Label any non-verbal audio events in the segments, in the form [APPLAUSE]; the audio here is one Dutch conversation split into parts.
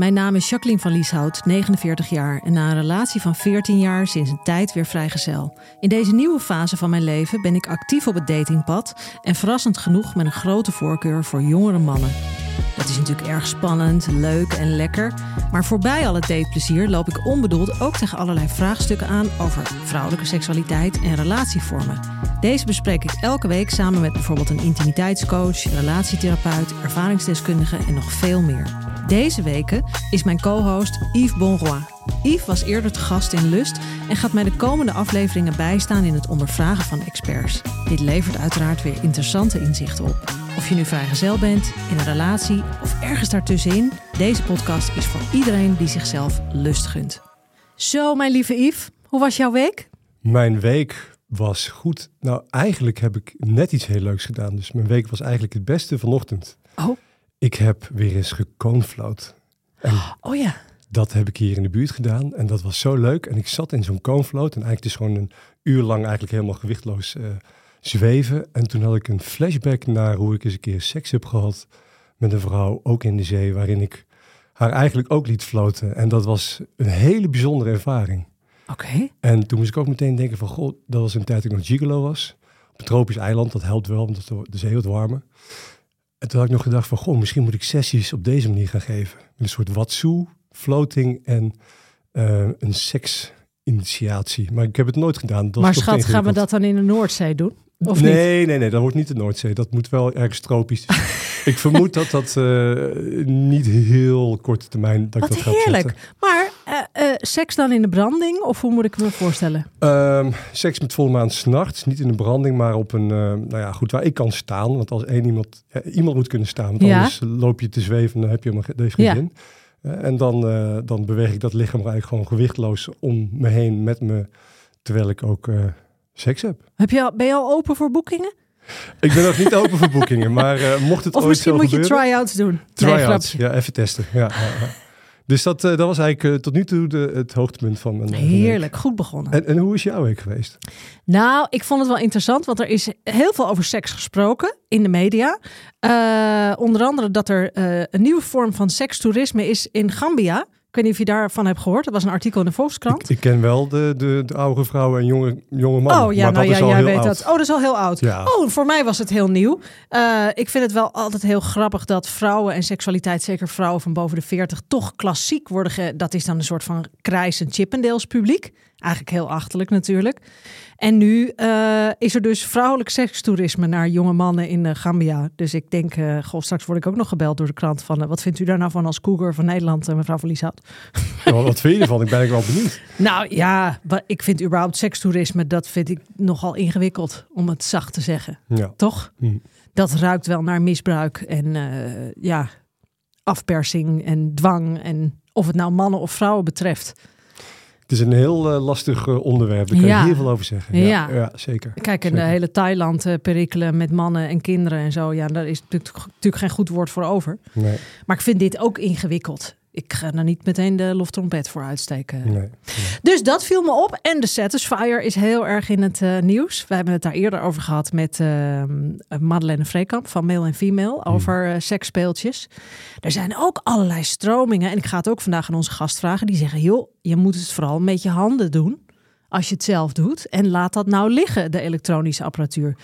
Mijn naam is Jacqueline van Lieshout, 49 jaar en na een relatie van 14 jaar sinds een tijd weer vrijgezel. In deze nieuwe fase van mijn leven ben ik actief op het datingpad en verrassend genoeg met een grote voorkeur voor jongere mannen. Dat is natuurlijk erg spannend, leuk en lekker, maar voorbij al het dateplezier loop ik onbedoeld ook tegen allerlei vraagstukken aan over vrouwelijke seksualiteit en relatievormen. Deze bespreek ik elke week samen met bijvoorbeeld een intimiteitscoach, relatietherapeut, ervaringsdeskundige en nog veel meer. Deze weken is mijn co-host Yves Bonroy. Yves was eerder te gast in Lust en gaat mij de komende afleveringen bijstaan in het ondervragen van experts. Dit levert uiteraard weer interessante inzichten op. Of je nu vrijgezel bent, in een relatie of ergens daartussenin, deze podcast is voor iedereen die zichzelf lust gunt. Zo, mijn lieve Yves, hoe was jouw week? Mijn week was goed. Nou, eigenlijk heb ik net iets heel leuks gedaan. Dus mijn week was eigenlijk het beste vanochtend. Oh, Ik heb weer eens gekoonfloot. Oh ja. dat heb ik hier in de buurt gedaan. En dat was zo leuk. En ik zat in zo'n koonfloot. En eigenlijk is gewoon een uur lang eigenlijk helemaal gewichtloos eh, zweven. En toen had ik een flashback naar hoe ik eens een keer seks heb gehad met een vrouw, ook in de zee, waarin ik haar eigenlijk ook liet floten. En dat was een hele bijzondere ervaring. Oké. En toen moest ik ook meteen denken van, goh, dat was een tijd dat ik nog gigolo was. Op een tropisch eiland, dat helpt wel, want de zee wat warmer. En toen had ik nog gedacht van, goh, misschien moet ik sessies op deze manier gaan geven. Met een soort watsoe, floating en eh, een seksinitiatie. Maar ik heb het nooit gedaan. Dat Maar schat, gaan we dat dan in de Noordzee doen? Of niet? nee, nee, nee, dat wordt niet de Noordzee. Dat moet wel ergens tropisch. [LAUGHS] ik vermoed dat dat eh, niet heel korte termijn dat Wat ik dat ga heerlijk. Maar eh, eh, seks dan in de branding? Of hoe moet ik me voorstellen? Ehm, seks met volle maan s'nachts, niet in de branding, maar op een, nou ja, goed, waar ik kan staan. Want als één iemand, iemand moet kunnen staan, want Ja. anders loop je te zweven en dan heb je helemaal deze Ja. geen zin. En dan, dan beweeg ik dat lichaam eigenlijk gewoon gewichtloos om me heen met me, terwijl ik ook seks heb. Heb je al, ben je al open voor boekingen? Ik ben nog niet open voor boekingen, maar eh, mocht het Of ooit misschien moet je gebeuren... try-outs doen? Try-outs, ja, even testen. Ja. Dus dat, eh, dat was eigenlijk eh, tot nu toe de, het hoogtepunt van mijn. Heerlijk, goed begonnen. En, en hoe is jouw week geweest? Nou, ik vond het wel interessant, want er is heel veel over seks gesproken in de media. Onder andere dat er een nieuwe vorm van sekstoerisme is in Gambia. Ik weet niet of je daarvan hebt gehoord. Dat was een artikel in de Volkskrant. Ik, ik ken wel de, de, de oude vrouwen en jonge, jonge mannen. Oh ja, maar nou ja, jij weet oud. dat. Oh, dat is al heel oud. Ja. Oh, voor mij was het heel nieuw. Eh, ik vind het wel altijd heel grappig dat vrouwen en seksualiteit, zeker vrouwen van boven de 40, toch klassiek worden. Ge dat is dan een soort van krijsend Chippendales publiek. Eigenlijk heel achterlijk natuurlijk. En nu eh, is er dus vrouwelijk sekstoerisme naar jonge mannen in eh, Gambia. Dus ik denk, eh goh, straks word ik ook nog gebeld door de krant van... wat vindt u daar nou van als cougar van Nederland, mevrouw van Lieshout? Ja, wat- vind je ervan? Ik ben eigenlijk wel benieuwd. [LAUGHS] Nou ja, ik vind überhaupt sekstoerisme, dat vind ik nogal ingewikkeld, om het zacht te zeggen. Ja. Toch? Hm. Dat ruikt wel naar misbruik en ja, afpersing en dwang. En of het nou mannen of vrouwen betreft. Het is een heel eh, lastig eh, onderwerp. Daar kan Ja. je heel veel over zeggen. Ja, Ja. zeker. Kijk, in de Zeker. hele Thailand eh, perikelen met mannen en kinderen en zo. Ja, daar is natuurlijk, natuurlijk geen goed woord voor over. Nee, Maar ik vind dit ook ingewikkeld. Ik ga er niet meteen de loftrompet voor uitsteken. nee. Dus dat viel me op. En de Satisfyer is heel erg in het eh, nieuws. We hebben het daar eerder over gehad met eh, Madeleine Vreekamp van Male en Female over eh, seksspeeltjes. Er zijn ook allerlei stromingen. En ik ga het ook vandaag aan onze gast vragen. Die zeggen, joh, je moet het vooral met je handen doen. Als je het zelf doet. En laat dat nou liggen, de elektronische apparatuur.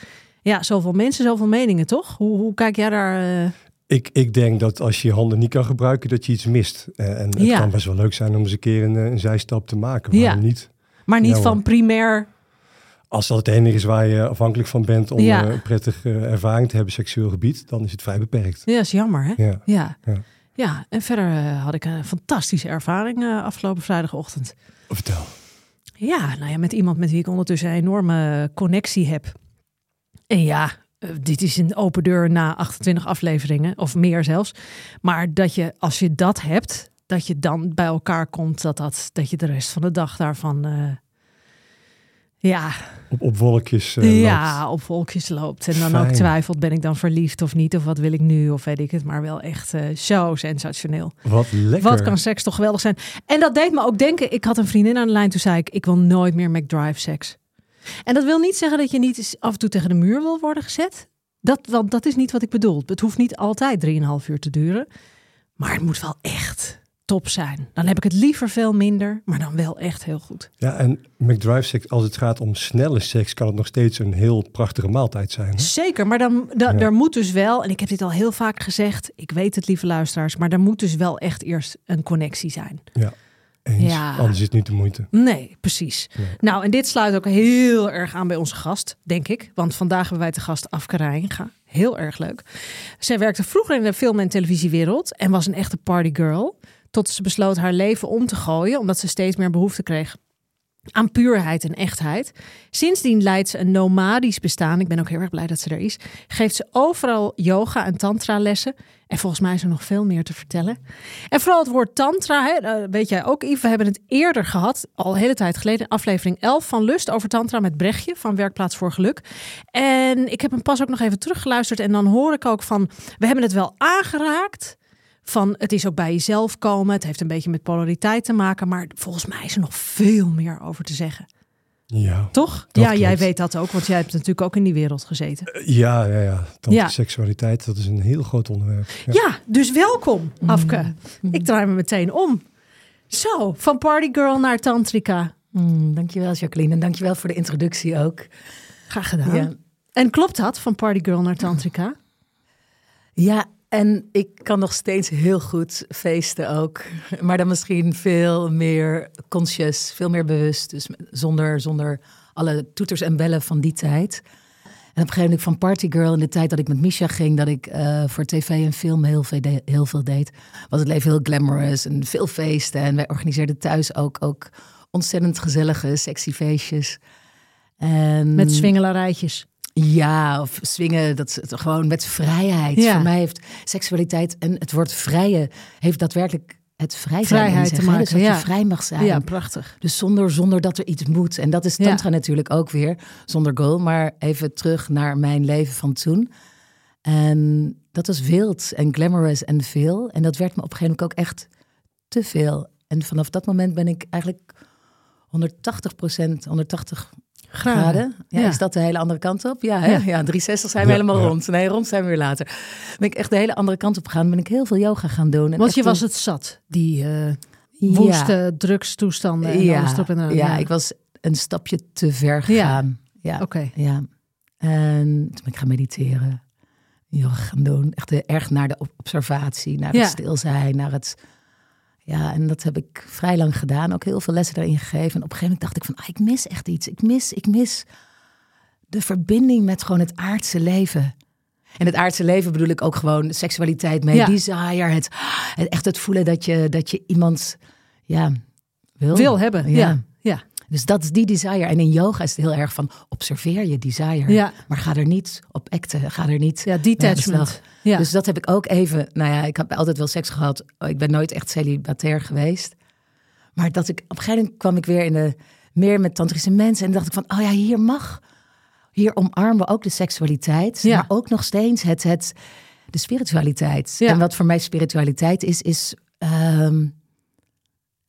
Ja, zoveel mensen, zoveel meningen, toch? Hoe, hoe kijk jij daar? eh, Ik, ik denk dat als je je handen niet kan gebruiken, dat je iets mist. Eh, en het Ja. kan best wel leuk zijn om eens een keer een, eh, een zijstap te maken. Waarom Ja. niet? Maar niet van primair Als dat het enige is waar je afhankelijk van bent om Ja. een prettige eh, ervaring te hebben, seksueel gebied, dan is het vrij beperkt. Ja, is jammer, hè? Ja. Ja. Ja. En verder had ik een fantastische ervaring afgelopen vrijdagochtend. Vertel. Ja, nou ja, met iemand met wie ik ondertussen een enorme connectie heb. En ja, eh, dit is een open deur na 28 afleveringen, of meer zelfs. Maar dat je, als je dat hebt, dat je dan bij elkaar komt, dat, dat, dat je de rest van de dag daarvan. eh, ja, Op, op wolkjes. eh, ja, loopt. op wolkjes loopt. En dan ook twijfelt, ben ik dan verliefd of niet? Of wat wil ik nu? Of weet ik het. Maar wel echt zo sensationeel. Wat lekker. Wat kan seks toch geweldig zijn? En dat deed me ook denken. Ik had een vriendin aan de lijn. Toen zei ik, ik wil nooit meer McDrive seks. En dat wil niet zeggen dat je niet af en toe tegen de muur wil worden gezet. Dat, want dat is niet wat ik bedoel. Het hoeft niet altijd 3,5 uur te duren. Maar het moet wel echt top zijn. Dan heb ik het liever veel minder, maar dan wel echt heel goed. Ja, en McDrive seks, als het gaat om snelle seks, kan het nog steeds een heel prachtige maaltijd zijn. Hè? Zeker, maar dan, da, Ja. er moet dus wel, en ik heb dit al heel vaak gezegd, ik weet het lieve luisteraars, maar er moet dus wel echt eerst een connectie zijn. Eens, Ja. Anders is het niet de moeite. Nee, precies. Nee. Nou, en dit sluit ook heel erg aan bij onze gast, denk ik. Want vandaag hebben wij te gast Afke Rijnga. Heel erg leuk. Zij werkte vroeger in de film- en televisiewereld en was een echte partygirl. Tot ze besloot haar leven om te gooien, omdat ze steeds meer behoefte kreeg aan puurheid en echtheid. Sindsdien leidt ze een nomadisch bestaan. Ik ben ook heel erg blij dat ze er is. Geeft ze overal yoga en tantra lessen. En volgens mij is er nog veel meer te vertellen. En vooral het woord tantra, hè, eh, weet jij ook Yves, we hebben het eerder gehad, al een hele tijd geleden, aflevering 11 van Lust over tantra met Brechtje van Werkplaats voor Geluk. En ik heb hem pas ook nog even teruggeluisterd en dan hoor ik ook van, we hebben het wel aangeraakt. Van het is ook bij jezelf komen. Het heeft een beetje met polariteit te maken. Maar volgens mij is er nog veel meer over te zeggen. Ja. Toch? Ja, jij weet dat ook. Want jij hebt natuurlijk ook in die wereld gezeten. Eh, Ja, ja, ja. Seksualiteit, dat is een heel groot onderwerp. Ja. Ja, dus welkom, Afke. Ik draai me meteen om. Zo, van partygirl naar tantrica. Mm, dankjewel Jacqueline en dankjewel voor de introductie ook. Graag gedaan. Ja. En klopt dat, van partygirl naar tantrica? ja, en ik kan nog steeds heel goed feesten ook. Maar dan misschien veel meer conscious, veel meer bewust. Dus zonder, zonder alle toeters en bellen van die tijd. En op een gegeven moment van partygirl in de tijd dat ik met Misha ging, dat ik eh, voor tv en film heel veel, heel veel deed, was het leven heel glamorous en veel feesten. En wij organiseerden thuis ook, ook ontzettend gezellige, sexy feestjes. En, Met swingelarijtjes. Ja, of swingen, dat het gewoon met vrijheid. Ja. Voor mij heeft seksualiteit en het woord vrije heeft daadwerkelijk het vrij zijn Vrijheid te maken, Dus dat ja. je vrij mag zijn. Ja, prachtig. Dus zonder, zonder dat er iets moet. En dat is Ja. tantra natuurlijk ook weer, zonder goal. Maar even terug naar mijn leven van toen. En dat was wild en glamorous en veel. En dat werd me op een gegeven moment ook echt te veel. En vanaf dat moment ben ik eigenlijk 180 procent, 180 Graden. graden. Ja, Ja. Is dat de hele andere kant op? Ja, hè? Ja. ja. 360 zijn we Ja, helemaal rond. Nee, rond zijn we weer later. Ben ik echt de hele andere kant op gegaan. Ben ik heel veel yoga gaan doen. En Want je was een- het zat, die eh woeste drugstoestanden en ja, alles erop en ja, ik was een stapje te ver gegaan. Ja, Oké. ja. En toen ben ik gaan mediteren. Yoga gaan doen. Echt erg naar de observatie, naar het stil zijn, naar het... Ja, en dat heb ik vrij lang gedaan. Ook heel veel lessen daarin gegeven. En op een gegeven moment dacht ik van, ah, ik mis echt iets. Ik mis, ik mis de verbinding met gewoon het aardse leven. En het aardse leven bedoel ik ook gewoon seksualiteit, mee, Ja. desire, het, het echt het voelen dat je, dat je iemand ja, wil. Wil hebben, ja. Ja. Dus dat is die desire. En in yoga is het heel erg van observeer je desire. Ja. Maar ga er niet op acten. Ga er niet. Ja, detachment. Ja. Dus dat heb ik ook even. Nou ja, ik heb altijd wel seks gehad. Ik ben nooit echt celibatair geweest. Maar dat ik op een gegeven moment kwam ik weer in de meer met tantrische mensen. En dacht ik van, oh ja, hier mag. Hier omarmen we ook de seksualiteit. Ja. Maar ook nog steeds het, het, de spiritualiteit. Ja. En wat voor mij spiritualiteit is, is ehm,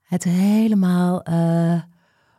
het helemaal eh,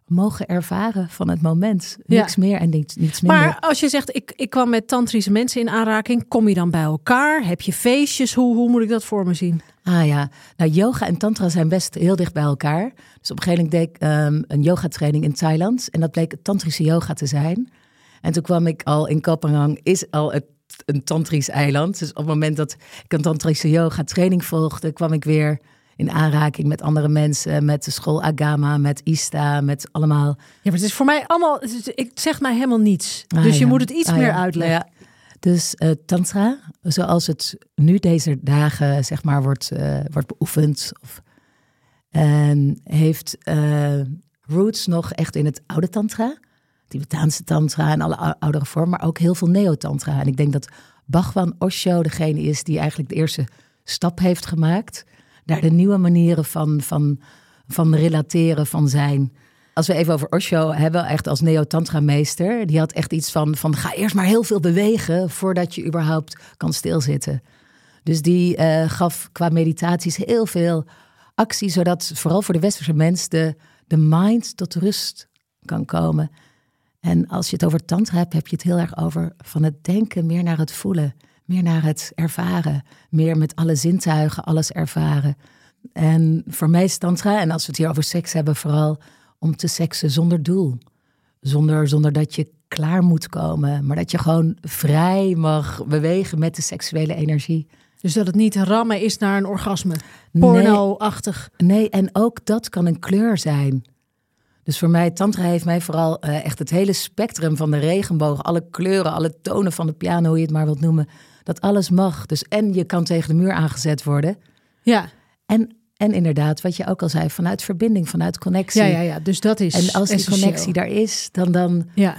mogen ervaren van het moment. Ja. Niks meer en niets, niets minder. Maar als je zegt, ik, ik kwam met tantrische mensen in aanraking, kom je dan bij elkaar? Heb je feestjes? Hoe, hoe moet ik dat voor me zien? Ah ja, nou yoga en tantra zijn best heel dicht bij elkaar. Dus op een gegeven moment deed ik ehm, een yogatraining in Thailand. En dat bleek tantrische yoga te zijn. En toen kwam ik al in Kopenhagen, is al het, een tantrisch eiland. Dus op het moment dat ik een tantrische yoga training volgde, kwam ik weer in aanraking met andere mensen. Met de school Agama, met Ista, met allemaal... Ja, maar het is voor mij allemaal, is- het zegt mij helemaal niets. Ah, dus je moet het iets Ah, meer ja. uitleggen. Ja, Dus eh, tantra, zoals het nu deze dagen zeg maar wordt, eh, wordt beoefend, of, heeft eh, roots nog echt in het oude tantra, Tibetaanse tantra en alle ou- oudere vormen, maar ook heel veel neo-tantra. En ik denk dat Bhagwan Osho degene is die eigenlijk de eerste stap heeft gemaakt naar de nieuwe manieren van, van, van relateren, van zijn. Als we even over Osho hebben, echt als neo-tantra-meester, die had echt iets van, van ga eerst maar heel veel bewegen voordat je überhaupt kan stilzitten. Dus die eh, gaf qua meditaties heel veel actie, zodat vooral voor de westerse mens de, de mind tot rust kan komen. En als je het over tantra hebt, heb je het heel erg over van het denken meer naar het voelen, meer naar het ervaren, meer met alle zintuigen alles ervaren. En voor mij is tantra, en als we het hier over seks hebben, vooral om te seksen zonder doel. Zonder, zonder dat je klaar moet komen, maar dat je gewoon vrij mag bewegen met de seksuele energie. Dus dat het niet rammen is naar een orgasme. Porno-achtig. Nee, nee, en ook dat kan een kleur zijn. Dus voor mij, tantra heeft mij vooral uh, echt het hele spectrum van de regenboog, alle kleuren, alle tonen van de piano, hoe je het maar wilt noemen, dat alles mag. Dus en je kan tegen de muur aangezet worden. Ja. En, en inderdaad, wat je ook al zei, vanuit verbinding, vanuit connectie. Ja, ja, ja. Dus dat is. En als die connectie daar is, dan dan. Ja.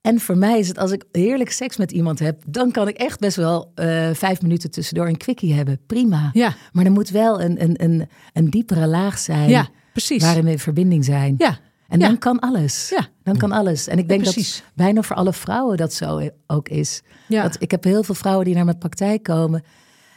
En voor mij is het, als ik heerlijk seks met iemand heb, dan kan ik echt best wel uh, vijf minuten tussendoor een quickie hebben. Prima. Ja. Maar er moet wel een, een, een, een diepere laag zijn. Ja, precies. Waarin we in verbinding zijn. Ja. En Ja. dan kan alles. Ja. Dan kan alles. En ik denk dat bijna voor alle vrouwen dat zo ook is. Ja. Dat, ik heb heel veel vrouwen die naar mijn praktijk komen.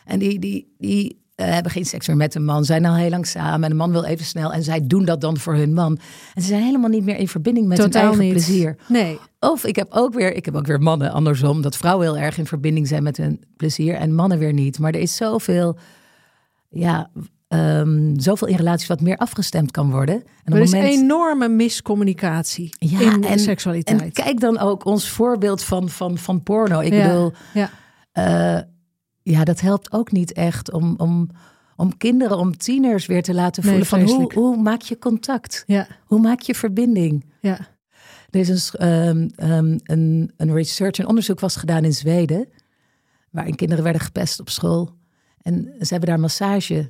En die, die, die eh, hebben geen seks meer met een man. Zijn al heel lang samen. En de man wil even snel. En zij doen dat dan voor hun man. En ze zijn helemaal niet meer in verbinding met hun Totaal eigen niet. plezier. Nee. Of ik heb, ook weer, ik heb ook weer mannen andersom. Dat vrouwen heel erg in verbinding zijn met hun plezier. En mannen weer niet. Maar er is zoveel... Ja, ehm, zoveel in relaties wat meer afgestemd kan worden. En Er is moment- enorme miscommunicatie Ja, in en- seksualiteit. En kijk dan ook ons voorbeeld van, van, van porno. Ik Ja, bedoel, ja. eh, ja, dat helpt ook niet echt om, om, om kinderen, om tieners weer te laten Nee, voelen van hoe, hoe maak je contact? Ja, Hoe maak je verbinding? ja. Er is een, ehm, ehm, een, een research, een onderzoek was gedaan in Zweden, waarin kinderen werden gepest op school. En ze hebben daar massage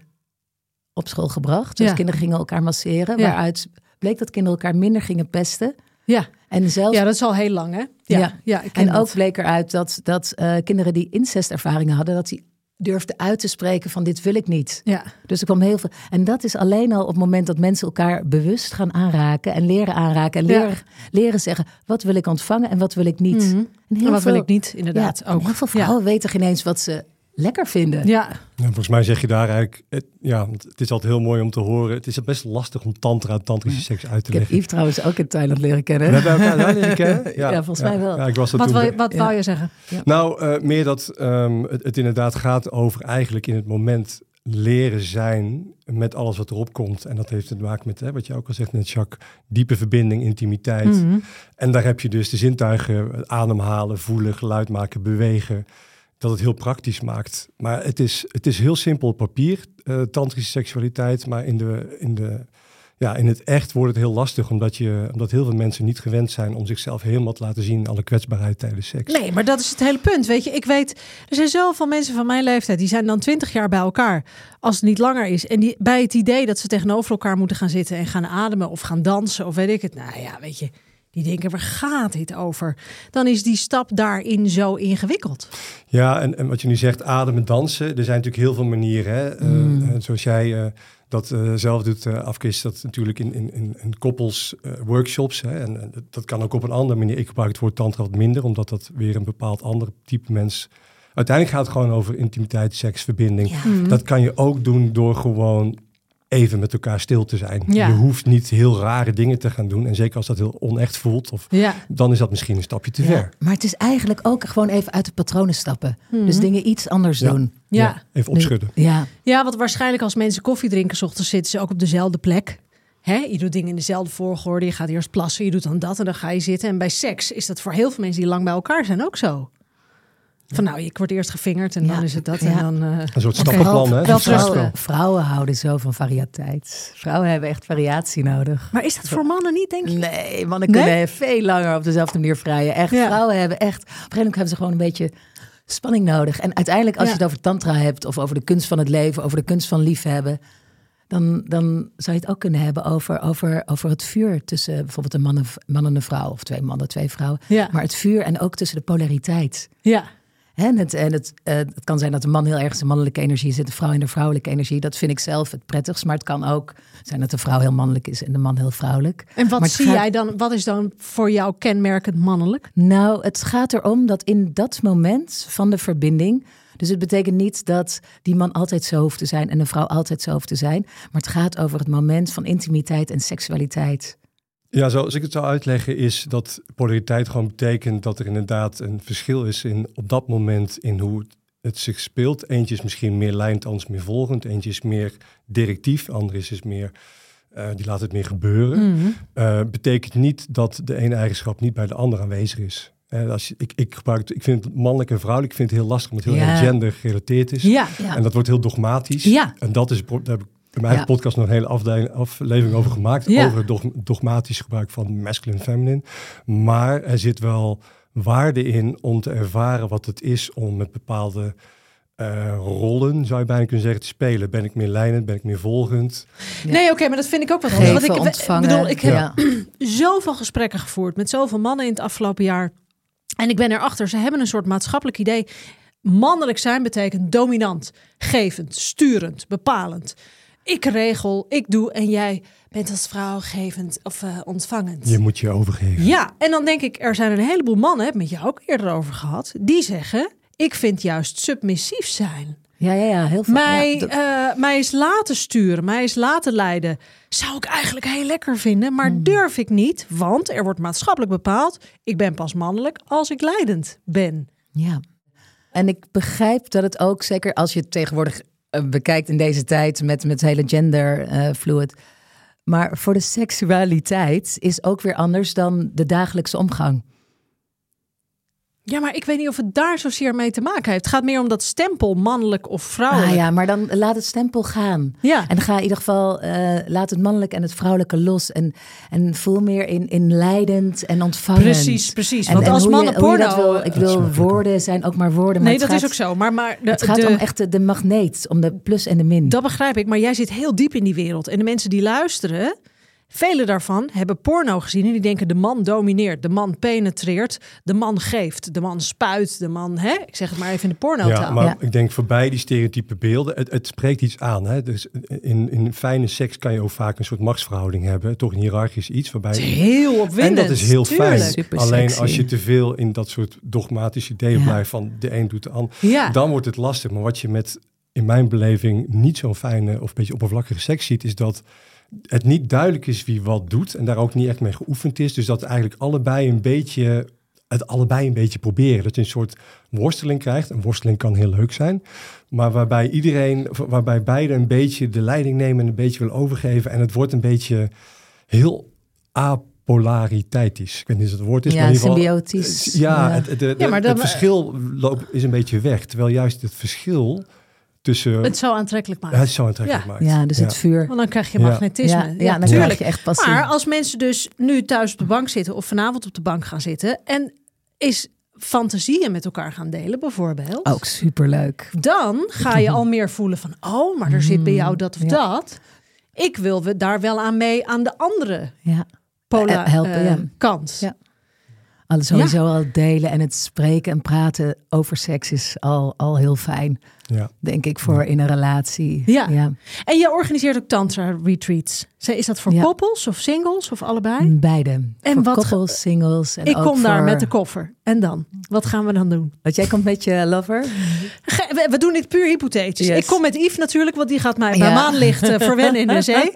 op school gebracht. Dus Ja. kinderen gingen elkaar masseren, Ja. waaruit bleek dat kinderen elkaar minder gingen pesten. Ja. En zelfs ja, dat is al heel lang, hè? Ja, ja. Ja. ik En dat. ook bleek eruit dat, dat eh, kinderen die incestervaringen hadden, dat die durfden uit te spreken van dit wil ik niet. Ja, Dus er kwam heel veel. En dat is alleen al op het moment dat mensen elkaar bewust gaan aanraken en leren aanraken en Ja. leren, leren zeggen wat wil ik ontvangen en wat wil ik niet. Mhm. En wat veel- wil ik niet, inderdaad. Ja, ook. heel veel vrouwen weten geen eens wat ze lekker vinden. Ja, Ja, volgens mij zeg je daar eigenlijk, het, ja, het is altijd heel mooi om te horen. Het is best lastig om tantra, tantrische seks uit te Ik heb leggen. Yves trouwens ook in Thailand leren kennen. We hebben elkaar leren kennen? [LAUGHS] Ja, volgens mij wel. Ja, ik was wat, toen wil, bij. je- wat Ja. wou je zeggen? Nou, eh, meer dat ehm, het, het inderdaad gaat over eigenlijk in het moment leren zijn met alles wat erop komt. En dat heeft te maken met, hè, wat je ook al zegt net, Jacques, diepe verbinding, intimiteit. Mhm. En daar heb je dus de zintuigen, ademhalen, voelen, geluid maken, bewegen. Dat het heel praktisch maakt. Maar het is, het is heel simpel papier, eh, tantrische seksualiteit. Maar in, de, in, de, ja, in het echt wordt het heel lastig. Omdat, je, omdat heel veel mensen niet gewend zijn om zichzelf helemaal te laten zien. Alle kwetsbaarheid tijdens seks. Nee, maar dat is het hele punt. Weet je, ik weet, er zijn zoveel mensen van mijn leeftijd, die zijn dan twintig jaar bij elkaar, als het niet langer is. En die, bij het idee dat ze tegenover elkaar moeten gaan zitten en gaan ademen of gaan dansen of weet ik het. Nou ja, weet je, die denken, waar gaat dit over? Dan is die stap daarin zo ingewikkeld. Ja, en, en wat je nu zegt, ademen, dansen. Er zijn natuurlijk heel veel manieren. Hè? Eh, Mm. eh, zoals jij eh, dat zelf doet, Afke, is dat natuurlijk in, in, in, in koppels workshops. Hè? En dat- kan ook op een andere manier. Ik gebruik het woord tantra wat minder, omdat dat weer een bepaald ander type mens... Uiteindelijk gaat het gewoon over intimiteit, seks, verbinding. Ja. Dat kan je ook doen door gewoon even met elkaar stil te zijn. Ja. Je hoeft niet heel rare dingen te gaan doen. En zeker als dat heel onecht voelt, of, Ja. dan is dat misschien een stapje te Ja, ver. Maar het is eigenlijk ook gewoon even uit de patronen stappen. Dus dingen iets anders Ja. doen. Ja. Even opschudden. Ja, ja, want waarschijnlijk als mensen koffie drinken, 's ochtends zitten ze ook op dezelfde plek. Hè? Je doet dingen in dezelfde volgorde. Je gaat eerst plassen, je doet dan dat en dan ga je zitten. En bij seks is dat voor heel veel mensen die lang bij elkaar zijn ook zo. Van nou, ik word eerst gefingerd en Ja. dan is het dat. Ja. En dan, eh, Een soort En stappenplan. Hè? wel vrouwen, vrouwen houden zo van variëteit. Vrouwen hebben echt variatie nodig. Maar is dat voor mannen niet, denk je? Nee, mannen Nee? kunnen veel langer op dezelfde manier vrijen. Echt, Ja. vrouwen hebben echt... Op een gegeven moment hebben ze gewoon een beetje spanning nodig. En uiteindelijk, als Ja. je het over tantra hebt... of over de kunst van het leven, over de kunst van liefhebben... dan, dan zou je het ook kunnen hebben over, over, over het vuur... tussen bijvoorbeeld een man en, man en een vrouw... of twee mannen, twee vrouwen. Ja. Maar het vuur en ook tussen de polariteit. Ja. En, het, en het, uh, het kan zijn dat de man heel erg in mannelijke energie zit, de vrouw in de vrouwelijke energie. Dat vind ik zelf het prettigst. Maar het kan ook zijn dat de vrouw heel mannelijk is en de man heel vrouwelijk. En wat zie jij dan? Wat is dan voor jou kenmerkend mannelijk? Nou, het gaat erom dat in dat moment van de verbinding. Dus het betekent niet dat die man altijd zo hoeft te zijn en de vrouw altijd zo hoeft te zijn. Maar het gaat over het moment van intimiteit en seksualiteit. Ja, zoals ik het zou uitleggen, is dat polariteit gewoon betekent dat er inderdaad een verschil is in op dat moment in hoe het zich speelt. Eentje is misschien meer lijnt, anders meer volgend. Eentje is meer directief, ander is, meer, uh, die laat het meer gebeuren. Uh, betekent niet dat de ene eigenschap niet bij de ander aanwezig is. Uh, als je, ik, ik, gebruik, ik vind mannelijk en vrouwelijk, ik vind het heel lastig, omdat het heel Ja. gender gerelateerd is. Ja. Ja. En dat wordt heel dogmatisch. Ja. En dat is, daar heb ik in mijn eigen Ja. podcast nog een hele afdeling, aflevering over gemaakt. Ja. Over het dog- dogmatisch gebruik van masculine en feminine. Maar er zit wel waarde in om te ervaren wat het is om met bepaalde eh, rollen, zou je bijna kunnen zeggen, te spelen. Ben ik meer lijnend, ben ik meer volgend? Ja. Nee, oké, maar dat vind ik ook wel goed. Want ik ontvangen. bedoel, ik heb ja. [CLEARS THROAT] zoveel gesprekken gevoerd met zoveel mannen in het afgelopen jaar. En ik ben erachter, ze hebben een soort maatschappelijk idee. Mannelijk zijn betekent dominant, gevend, sturend, bepalend. Ik regel, ik doe en jij bent als vrouw gevend of eh, ontvangend. Je moet je overgeven. Ja, en dan denk ik, er zijn een heleboel mannen, heb ik met jou ook eerder over gehad, die zeggen: Ik vind juist submissief zijn. Ja, ja, ja, heel veel. Mij, ja, eh, mij eens laten sturen, mij eens laten leiden. Zou ik eigenlijk heel lekker vinden, maar Hmm. durf ik niet. Want er wordt maatschappelijk bepaald. Ik ben pas mannelijk als ik leidend ben. Ja. En ik begrijp dat het ook, zeker als je tegenwoordig bekijkt in deze tijd met, met hele gender eh, fluid. Maar voor de seksualiteit is ook weer anders dan de dagelijkse omgang. Ja, maar ik weet niet of het daar zozeer mee te maken heeft. Het gaat meer om dat stempel, mannelijk of vrouwelijk. Ah ja, maar dan laat het stempel gaan. Ja. En ga in ieder geval, eh, laat het mannelijke en het vrouwelijke los. En, en voel meer in, in leidend en ontvangend. Precies, precies. En, Want en als mannen je dat porno- wil, ik makkelijker. woorden zijn ook maar woorden. Maar nee, dat gaat, is ook zo. Maar, maar de, Het gaat de- om echt de, de magneet, om de plus en de min. Dat begrijp ik, maar jij zit heel diep in die wereld. En de mensen die luisteren, vele daarvan hebben porno gezien en die denken de man domineert, de man penetreert, de man geeft, de man spuit, de man, hè? Ik zeg het maar even in de porno Ja, maar Ja. ik denk voorbij die stereotype beelden, het, het spreekt iets aan. Hè? Dus in, in fijne seks kan je ook vaak een soort machtsverhouding hebben. Toch een hiërarchisch iets waarbij... Heel En opwindend. dat is heel tuurlijk. fijn. Super Alleen sexy. als je te veel in dat soort dogmatische ideeën Ja. blijft van de een doet de ander, Ja. dan wordt het lastig. Maar wat je met, in mijn beleving, niet zo'n fijne of een beetje oppervlakkige seks ziet, is dat het niet duidelijk is wie wat doet en daar ook niet echt mee geoefend is. Dus dat eigenlijk allebei een beetje, het allebei een beetje proberen. Dat je een soort worsteling krijgt. Een worsteling kan heel leuk zijn, maar waarbij iedereen, waarbij beide een beetje de leiding nemen en een beetje willen overgeven. En het wordt een beetje heel apolariteit Ik weet niet of het woord is, Ja, maar in ieder geval... symbiotisch. Ja, Ja. Het, het, het- Ja, maar dan- het verschil loopt, is een beetje weg. Terwijl juist het verschil tussen... Het zo aantrekkelijk Ja, maken. het zo aantrekkelijk Ja. maakt. Ja, dus het vuur. Want dan krijg je magnetisme. Ja, Ja, dan krijg je echt passie. Maar als mensen dus nu thuis op de bank zitten of vanavond op de bank gaan zitten en is fantasieën met elkaar gaan delen, bijvoorbeeld. Ook superleuk. dan ga je al meer voelen van, oh, maar er zit bij jou dat of Ja. dat. Ik wil we daar wel aan mee aan de andere Ja. pola Eh, helpen, eh, ja. kant. Ja. Alles sowieso al delen en het spreken en praten over seks is al, al heel fijn, Ja. denk ik, voor in een relatie. Ja. ja. En je organiseert ook tantra retreats. Is dat voor Ja. koppels of singles of allebei? Beide. En voor wat koppels, singles. En ik ook kom daar voor- met de koffer. En dan? Wat gaan we dan doen? Want jij komt met je lover? We, we doen dit puur hypothetisch. Yes. Ik kom met Yves natuurlijk, want die gaat mij bij Ja. maanlicht eh, verwennen in de zee. [LAUGHS]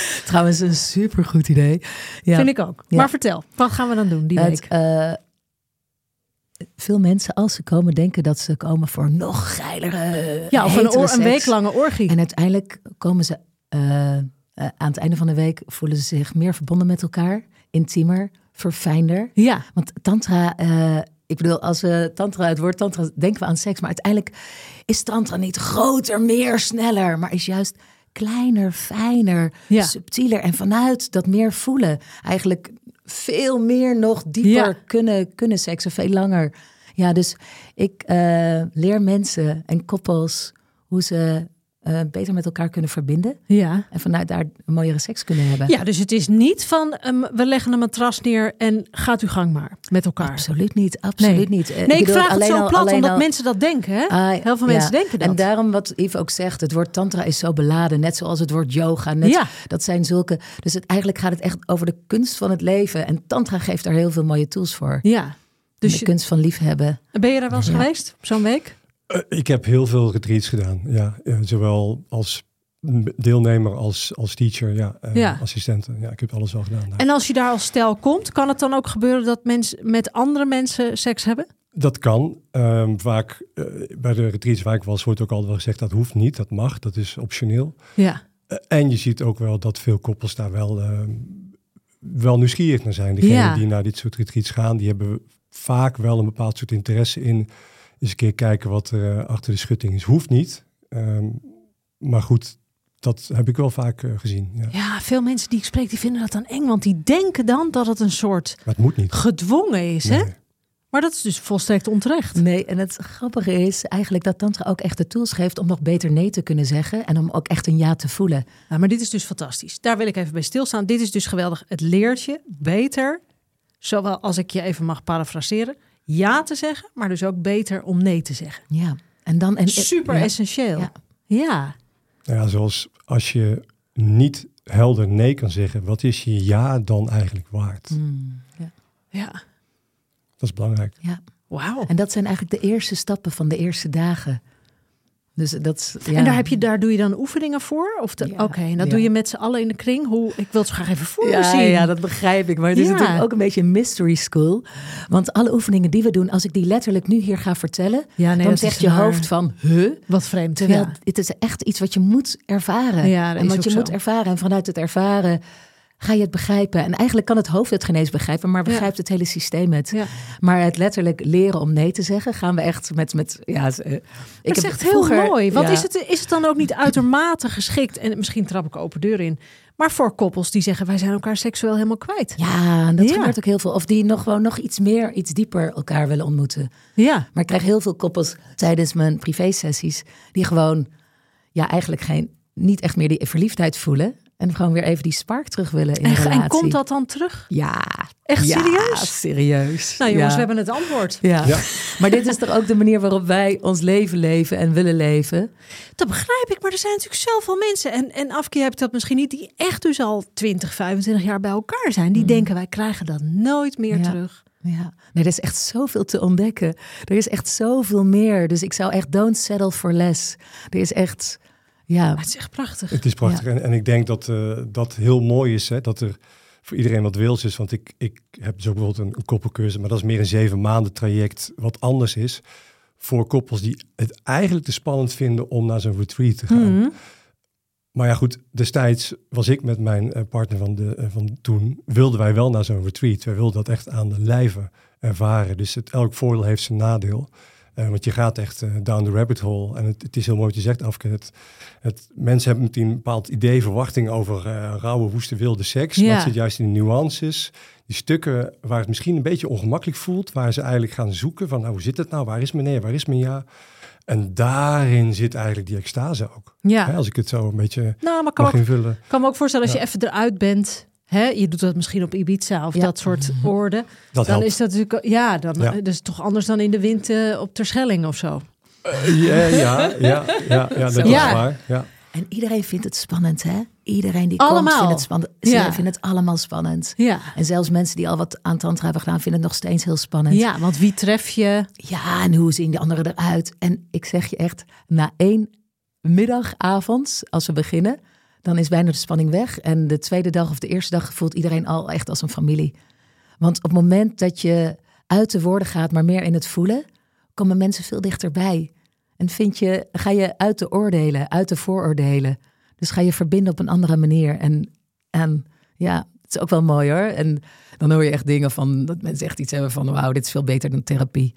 [LAUGHS] Trouwens, een supergoed idee. Ja. Vind ik ook. Ja. Maar vertel, wat gaan we dan doen die Het, week? eh, veel mensen, als ze komen, denken dat ze komen voor nog geilere. Ja, of een, hetere oor- een seks. week lange orgie. En uiteindelijk komen ze eh, eh, aan het einde van de week voelen ze zich meer verbonden met elkaar, intiemer, verfijnder. ja, Want tantra, ik bedoel, als we tantra, het woord tantra, denken we aan seks, maar uiteindelijk is tantra niet groter, meer, sneller, maar is juist kleiner, fijner, Ja. subtieler en vanuit dat meer voelen, eigenlijk veel meer nog dieper Ja. kunnen, kunnen seksen, veel langer. Ja, dus ik eh, leer mensen en koppels hoe ze eh, beter met elkaar kunnen verbinden. Ja. En vanuit daar een mooiere seks kunnen hebben. Ja, dus het is niet van ehm, we leggen een matras neer en gaat u gang maar met elkaar. Absoluut niet, absoluut Nee. niet. Eh, Nee, ik bedoel, vraag het zo al- plat omdat al- mensen dat denken. Hè? Ah, Heel veel ja. mensen denken dat. En daarom wat Yves ook zegt, het woord tantra is zo beladen. Net zoals het woord yoga. Net, Ja. Dat zijn zulke... Dus het, eigenlijk gaat het echt over de kunst van het leven. En tantra geeft daar heel veel mooie tools voor. Ja. Dus de je- kunst van liefhebben. ben je daar wel eens Ja. geweest? Zo'n week? Eh, ik heb heel veel retreats gedaan. Ja, zowel als deelnemer als, als teacher, ja, eh, Ja. assistenten. Ja, ik heb alles wel gedaan. daar. En als je daar als stel komt, kan het dan ook gebeuren dat mensen met andere mensen seks hebben? Dat kan. Ehm, vaak eh, bij de retreats waar ik was, wordt ook altijd wel gezegd dat hoeft niet, dat mag, dat is optioneel. Ja. En je ziet ook wel dat veel koppels daar wel, ehm, wel nieuwsgierig naar zijn. Degenen Ja. die naar dit soort retreats gaan, die hebben vaak wel een bepaald soort interesse in. Eens een keer kijken wat er eh, achter de schutting is. Hoeft niet. Ehm, maar goed, dat heb ik wel vaak eh, gezien. Ja. Ja, veel mensen die ik spreek, die vinden dat dan eng. Want die denken dan dat het een soort Maar het moet niet. gedwongen is. Hè? Maar dat is dus volstrekt onterecht. Nee, en het grappige is eigenlijk dat tantra ook echt de tools geeft om nog beter nee te kunnen zeggen. En om ook echt een ja te voelen. Ja, maar dit is dus fantastisch. Daar wil ik even bij stilstaan. Dit is dus geweldig. Het leert je beter, zowel als ik je even mag parafraseren, ja te zeggen, maar dus ook beter om nee te zeggen. Ja. En dan, en, Super ja. essentieel. Ja. Ja. Ja, zoals als je niet helder nee kan zeggen, wat is je ja dan eigenlijk waard? Mm, ja. ja. Dat is belangrijk. ja. Wauw. En dat zijn eigenlijk de eerste stappen van de eerste dagen. Dus dat is, ja. En daar, heb je, daar doe je dan oefeningen voor? Of de- Ja, Oké, en dat ja. doe je met z'n allen in de kring. Hoe, ik wil het graag even voor Ja, zien. ja, dat begrijp ik. Maar het is natuurlijk ook een beetje een mystery school. Want alle oefeningen die we doen, als ik die letterlijk nu hier ga vertellen, nee, dan zegt je hoofd van, huh? Wat vreemd. Terwijl het is echt iets wat je moet ervaren. Ja, dat en wat je moet ervaren. En vanuit het ervaren ga je het begrijpen. En eigenlijk kan het hoofd het geen eens begrijpen, maar begrijpt het hele systeem het. Ja. Maar het letterlijk leren om nee te zeggen, gaan we echt met. met ja, eh, ik dat is heb echt heel mooi. Want ja. is, het, is het dan ook niet uitermate geschikt? En misschien trap ik open deur in. Maar voor koppels die zeggen wij zijn elkaar seksueel helemaal kwijt. Ja, dat Ja. gebeurt ook heel veel. Of die nog gewoon nog iets meer, iets dieper elkaar willen ontmoeten. Ja. Maar ik krijg heel veel koppels tijdens mijn privé-sessies die gewoon, ja, eigenlijk geen, niet echt meer die verliefdheid voelen. En gewoon weer even die spark terug willen in En, de relatie. en komt dat dan terug? Ja. Echt Ja, serieus? serieus. Nou jongens, Ja. we hebben het antwoord. Ja. Ja. maar dit is toch ook de manier waarop wij ons leven leven en willen leven. Dat begrijp ik, maar er zijn natuurlijk zoveel mensen. En, en Afke hebt dat misschien niet, die echt dus al 20, 25 jaar bij elkaar zijn. Die denken wij krijgen dat nooit meer Ja. terug. Ja, nee, er is echt zoveel te ontdekken. Er is echt zoveel meer. Dus ik zou echt don't settle for less. Er is echt, ja, Maar het is echt prachtig. Het is prachtig. En, en ik denk dat eh, dat heel mooi is, hè, dat er voor iedereen wat wils is. Want ik, ik heb dus ook bijvoorbeeld een, een koppelcursus, maar dat is meer een zeven maanden traject, wat anders is. Voor koppels die het eigenlijk te spannend vinden om naar zo'n retreat te gaan. Mhm. Maar ja, goed, destijds was ik met mijn eh, partner van, de, eh, van toen, wilden wij wel naar zo'n retreat. Wij wilden dat echt aan de lijve ervaren. Dus het, elk voordeel heeft zijn nadeel. Eh, want je gaat echt eh, down the rabbit hole. En het, het is heel mooi wat je zegt, Afke. Het, het, mensen hebben meteen een bepaald idee, verwachting over eh, rauwe, woeste, wilde seks. Maar Ja. het zit juist in de nuances. Die stukken waar het misschien een beetje ongemakkelijk voelt. Waar ze eigenlijk gaan zoeken van, nou, hoe zit het nou? Waar is mijn nee? Waar is mijn ja? En daarin zit eigenlijk die extase ook. Hè, Ja. als ik het zo een beetje Nou, maar kan mag ook, invullen. kan me ook voorstellen als Ja. je even eruit bent. Hè, je doet dat misschien op Ibiza of Ja. dat soort. [LAUGHS] Dat Dan helpt. is dat natuurlijk, ja, dan Ja. is toch anders dan in de wind eh, op Terschelling of zo. Eh, ja, ja, ja, ja, ja, [LAUGHS] dat Ja. is waar. Ja. en iedereen vindt het spannend, hè? Iedereen die Allemaal. komt vindt het spannend. Ze Ja. vinden het allemaal spannend. Ja. En zelfs mensen die al wat aan tantra hebben gedaan, vinden het nog steeds heel spannend. ja, want wie tref je? Ja, en hoe zien die anderen eruit? En ik zeg je echt, na één middagavond, als we beginnen, dan is bijna de spanning weg. En de tweede dag of de eerste dag voelt iedereen al echt als een familie. Want op het moment dat je uit de woorden gaat, maar meer in het voelen, komen mensen veel dichterbij. En vind je, ga je uit de oordelen, uit de vooroordelen. Dus ga je verbinden op een andere manier. En, en ja, het is ook wel mooi hoor. En dan hoor je echt dingen van dat mensen echt iets hebben van wauw, dit is veel beter dan therapie.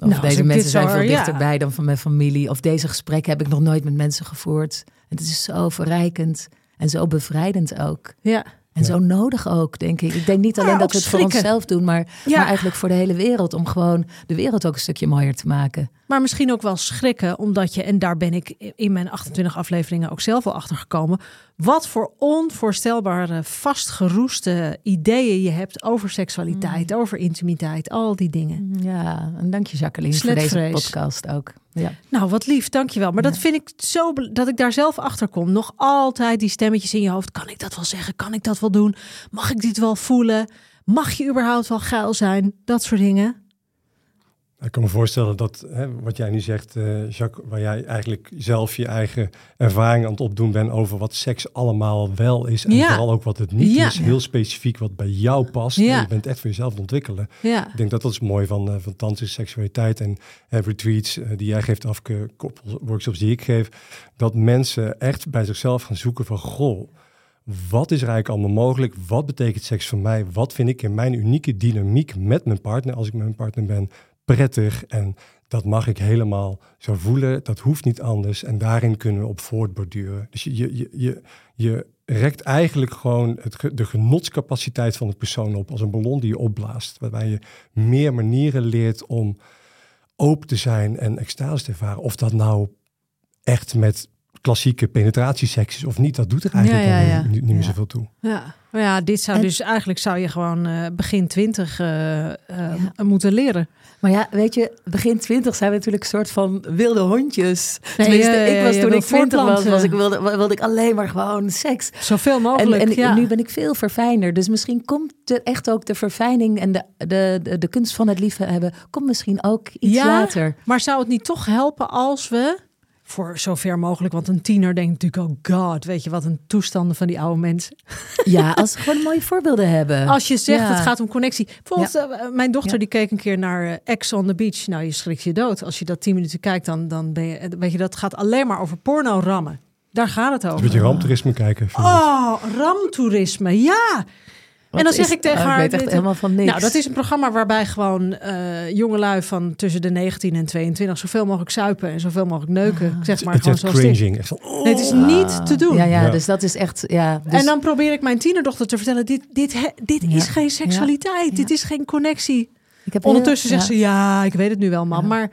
Of Nou, deze mensen zijn veel ja. dichterbij dan van mijn familie. Of deze gesprekken heb ik nog nooit met mensen gevoerd. En het is zo verrijkend en zo bevrijdend ook. Ja. En Ja. zo nodig ook, denk ik. Ik denk niet alleen dat we het voor onszelf doen, maar, Ja. maar eigenlijk voor de hele wereld. Om gewoon de wereld ook een stukje mooier te maken. Maar misschien ook wel schrikken, omdat je, en daar ben ik in mijn 28 afleveringen ook zelf al achter gekomen, wat voor onvoorstelbare, vastgeroeste ideeën je hebt over Mm. seksualiteit, over intimiteit, al die dingen. Ja, en dank je Jacqueline voor deze podcast ook. Ja. Nou, wat lief, dankjewel. Maar dat vind ik zo, dat ik daar zelf achter kom. Nog altijd die stemmetjes in je hoofd. Kan ik dat wel zeggen? Kan ik dat wel doen? Mag ik dit wel voelen? Mag je überhaupt wel geil zijn? Dat soort dingen. Ik kan me voorstellen dat hè, wat jij nu zegt, eh, Jacques, waar jij eigenlijk zelf je eigen ervaring aan het opdoen bent over wat seks allemaal wel is en Ja. vooral ook wat het niet Ja. is, heel specifiek wat bij jou past. Ja. En je bent echt voor jezelf aan het ontwikkelen. Ja. Ik denk dat dat is mooi van, eh van seksualiteit en eh, retreats die jij geeft, afgekoppeld workshops die ik geef, dat mensen echt bij zichzelf gaan zoeken van, goh, wat is er eigenlijk allemaal mogelijk? Wat betekent seks voor mij? Wat vind ik in mijn unieke dynamiek met mijn partner, als ik met mijn partner ben, prettig? En dat mag ik helemaal zo voelen. Dat hoeft niet anders. En daarin kunnen we op voortborduren. Dus je, je, je, je, rekt eigenlijk gewoon het, de genotscapaciteit van de persoon op als een ballon die je opblaast. Waarbij je meer manieren leert om open te zijn en extase te ervaren. Of dat nou echt met klassieke penetratieseks is of niet, dat doet er eigenlijk Ja, ja, al ja. niet, niet meer Ja. zoveel toe. Ja, maar ja, dit zou En- dus eigenlijk zou je gewoon eh, begin twintig eh, eh, moeten leren. Maar ja, weet je, begin twintig zijn we natuurlijk een soort van wilde hondjes. Tenminste, ja, ja, ik was toen ik twintig was, ik wilde, wilde ik alleen maar gewoon seks. Zoveel En, mogelijk. en ja. nu ben ik veel verfijnder. Dus misschien komt er echt ook de verfijning en de, de, de, de kunst van het liefhebben... komt misschien ook iets Ja. later. Maar zou het niet toch helpen als we, voor zover mogelijk, want een tiener denkt natuurlijk, oh god, weet je wat een toestanden van die oude mensen. Ja, als we gewoon mooie voorbeelden hebben. Als je zegt Ja. het gaat om connectie. Bijvoorbeeld, eh, mijn dochter Ja. die keek een keer naar eh, Ex on the Beach. Nou, je schrikt je dood. Als je dat tien minuten kijkt, dan, dan ben je, eh, weet je, dat gaat alleen maar over porno rammen. Daar gaat het Een over. beetje ramptoerisme kijken. vind ik. Oh, ramtoerisme, ja. En dan zeg ik tegen oh, haar... Ik weet echt dit- helemaal van niks. Nou, dat is een programma waarbij gewoon eh jongelui van tussen de 19 en 22 zoveel mogelijk zuipen en zoveel mogelijk neuken. Zeg maar het gewoon zoals het is. cringing. Van, oh. Nee, het is niet te doen. Ja, ja, Ja. dus dat is echt... Ja, dus, En dan probeer ik mijn tienerdochter te vertellen: dit, dit, he- dit Ja. is geen seksualiteit, Ja. dit is geen connectie. ik heb Ondertussen heel- zegt ja. ze: ja, ik weet het nu wel, mam. Ja. Maar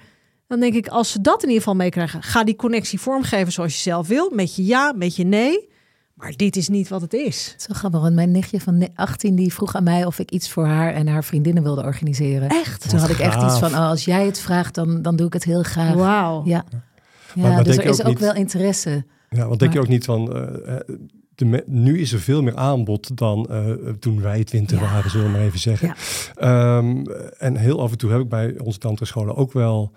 dan denk ik, als ze dat in ieder geval meekrijgen, ga die connectie vormgeven zoals je zelf wil, met je ja, met je nee. Maar dit is niet wat het is. Zo grappig, want mijn nichtje van ne- 18 die vroeg aan mij of ik iets voor haar en haar vriendinnen wilde organiseren. Echt? Toen had ik echt gaaf. iets van, oh, als jij het vraagt, dan, dan doe ik het heel graag. Wauw. Ja, ja maar dus denk er is ook niet- wel interesse. Ja, want denk je ook niet van... eh, eh, de nu is er veel meer aanbod dan eh, toen wij twintig Ja. waren, zullen we maar even zeggen. Ehm, en heel af en toe heb ik bij onze tantra-scholen ook wel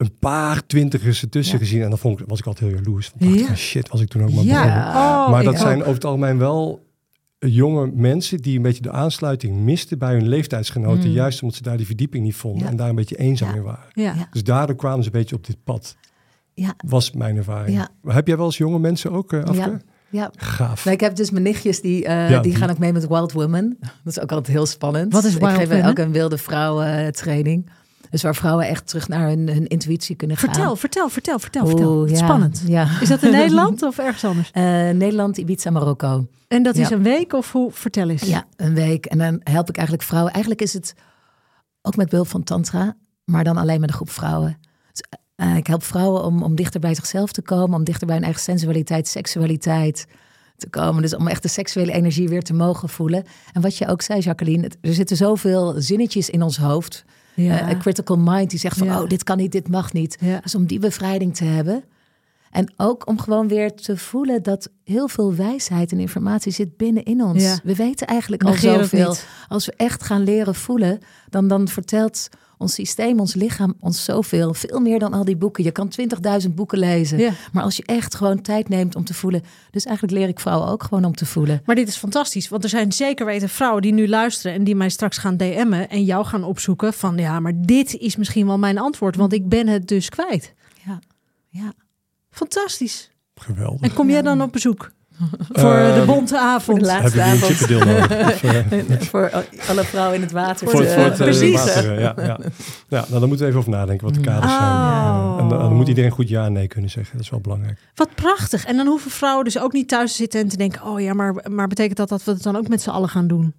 een paar twintigers ertussen Ja. gezien. En dan vond ik, was ik altijd heel jaloers. Van, Ja. van, shit, was ik toen ook maar Ja. begonnen. Oh, maar dat ook. zijn over het algemeen wel jonge mensen die een beetje de aansluiting misten bij hun leeftijdsgenoten. Mm. Juist omdat ze daar die verdieping niet vonden Ja. en daar een beetje eenzaam Ja. in waren. Ja. Ja. Dus daardoor kwamen ze een beetje op dit pad. Ja, Was mijn ervaring. Ja. Maar Heb jij wel eens jonge mensen ook, uh, ja, ja. Gaaf. Nou, ik heb dus mijn nichtjes, die, eh, Ja, die die- gaan ook mee met Wild Women. [LAUGHS] Dat is ook altijd heel spannend. Wat is Wild Ik geef ook een wilde vrouwen training. Dus waar vrouwen echt terug naar hun, hun intuïtie kunnen gaan. Vertel, vertel, vertel, vertel, vertel. Oeh, ja, Spannend. Ja. Is dat in [LAUGHS] Nederland of ergens anders? Eh, Nederland, Ibiza, Marokko. En dat is een week of hoe? Vertel eens. Ja, een week. En dan help ik eigenlijk vrouwen. Eigenlijk is het ook met behulp van Tantra, maar dan alleen met een groep vrouwen. Dus, eh, ik help vrouwen om, om dichter bij zichzelf te komen, om dichter bij hun eigen sensualiteit, seksualiteit te komen. Dus om echt de seksuele energie weer te mogen voelen. En wat je ook zei, Jacqueline, het- er zitten zoveel zinnetjes in ons hoofd. Ja. Eh, een critical mind die zegt van, Ja. oh, dit kan niet, dit mag niet. Dus om die bevrijding te hebben. En ook om gewoon weer te voelen dat heel veel wijsheid en informatie zit binnenin ons. We weten eigenlijk al Negeer zoveel. Als we echt gaan leren voelen, dan, dan vertelt ons systeem, ons lichaam ons zoveel. Veel meer dan al die boeken. Je kan 20.000 boeken lezen. Ja. Maar als je echt gewoon tijd neemt om te voelen. Dus eigenlijk leer ik vrouwen ook gewoon om te voelen. Maar dit is fantastisch, want er zijn zeker weten vrouwen die nu luisteren en die mij straks gaan DM'en en jou gaan opzoeken van ja, maar dit is misschien wel mijn antwoord, want ik ben het dus kwijt. Ja, ja. Fantastisch. Geweldig. En kom jij dan op bezoek? [LAUGHS] Voor de Ehm, bonte avond. voor de laatste avond. nodig? [LAUGHS] Of, eh, voor alle vrouwen in het water. voor, te- voor het eh, Precies. water, eh, ja, ja. [LAUGHS] ja, nou, dan moeten we even over nadenken wat de kaders zijn. Oh. En dan, dan moet iedereen goed ja en nee kunnen zeggen. Dat is wel belangrijk. Wat prachtig. En dan hoeven vrouwen dus ook niet thuis te zitten en te denken... oh ja, maar, maar betekent dat dat we het dan ook met z'n allen gaan doen?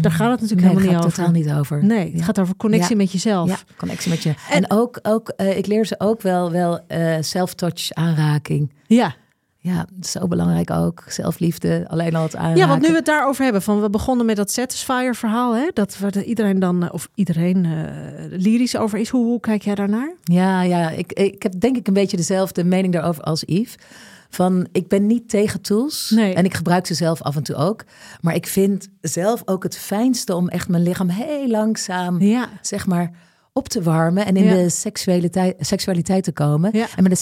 Daar gaat het natuurlijk nee, helemaal gaat niet over. totaal niet over. Nee, het gaat over connectie Ja. met jezelf. Ja, connectie met je. En, ook, ook eh, ik leer ze ook wel, wel eh, self-touch aanraking. Ja. Ja, zo belangrijk ook. Zelfliefde, alleen al het aanraken. Ja, want nu we het daarover hebben, van we begonnen met dat Satisfyer verhaal, hè, dat waar de- iedereen dan, eh, of iedereen eh, lyrisch over is. Hoe, hoe kijk jij daarnaar? Ja, ja ik, ik heb denk ik een beetje dezelfde mening daarover als Yves. Van, ik ben niet tegen tools. Nee. En ik gebruik ze zelf af en toe ook. Maar ik vind zelf ook het fijnste om echt mijn lichaam heel langzaam, Ja. zeg maar, op te warmen. En in Ja. de seksualiteit, seksualiteit te komen. Ja. En met de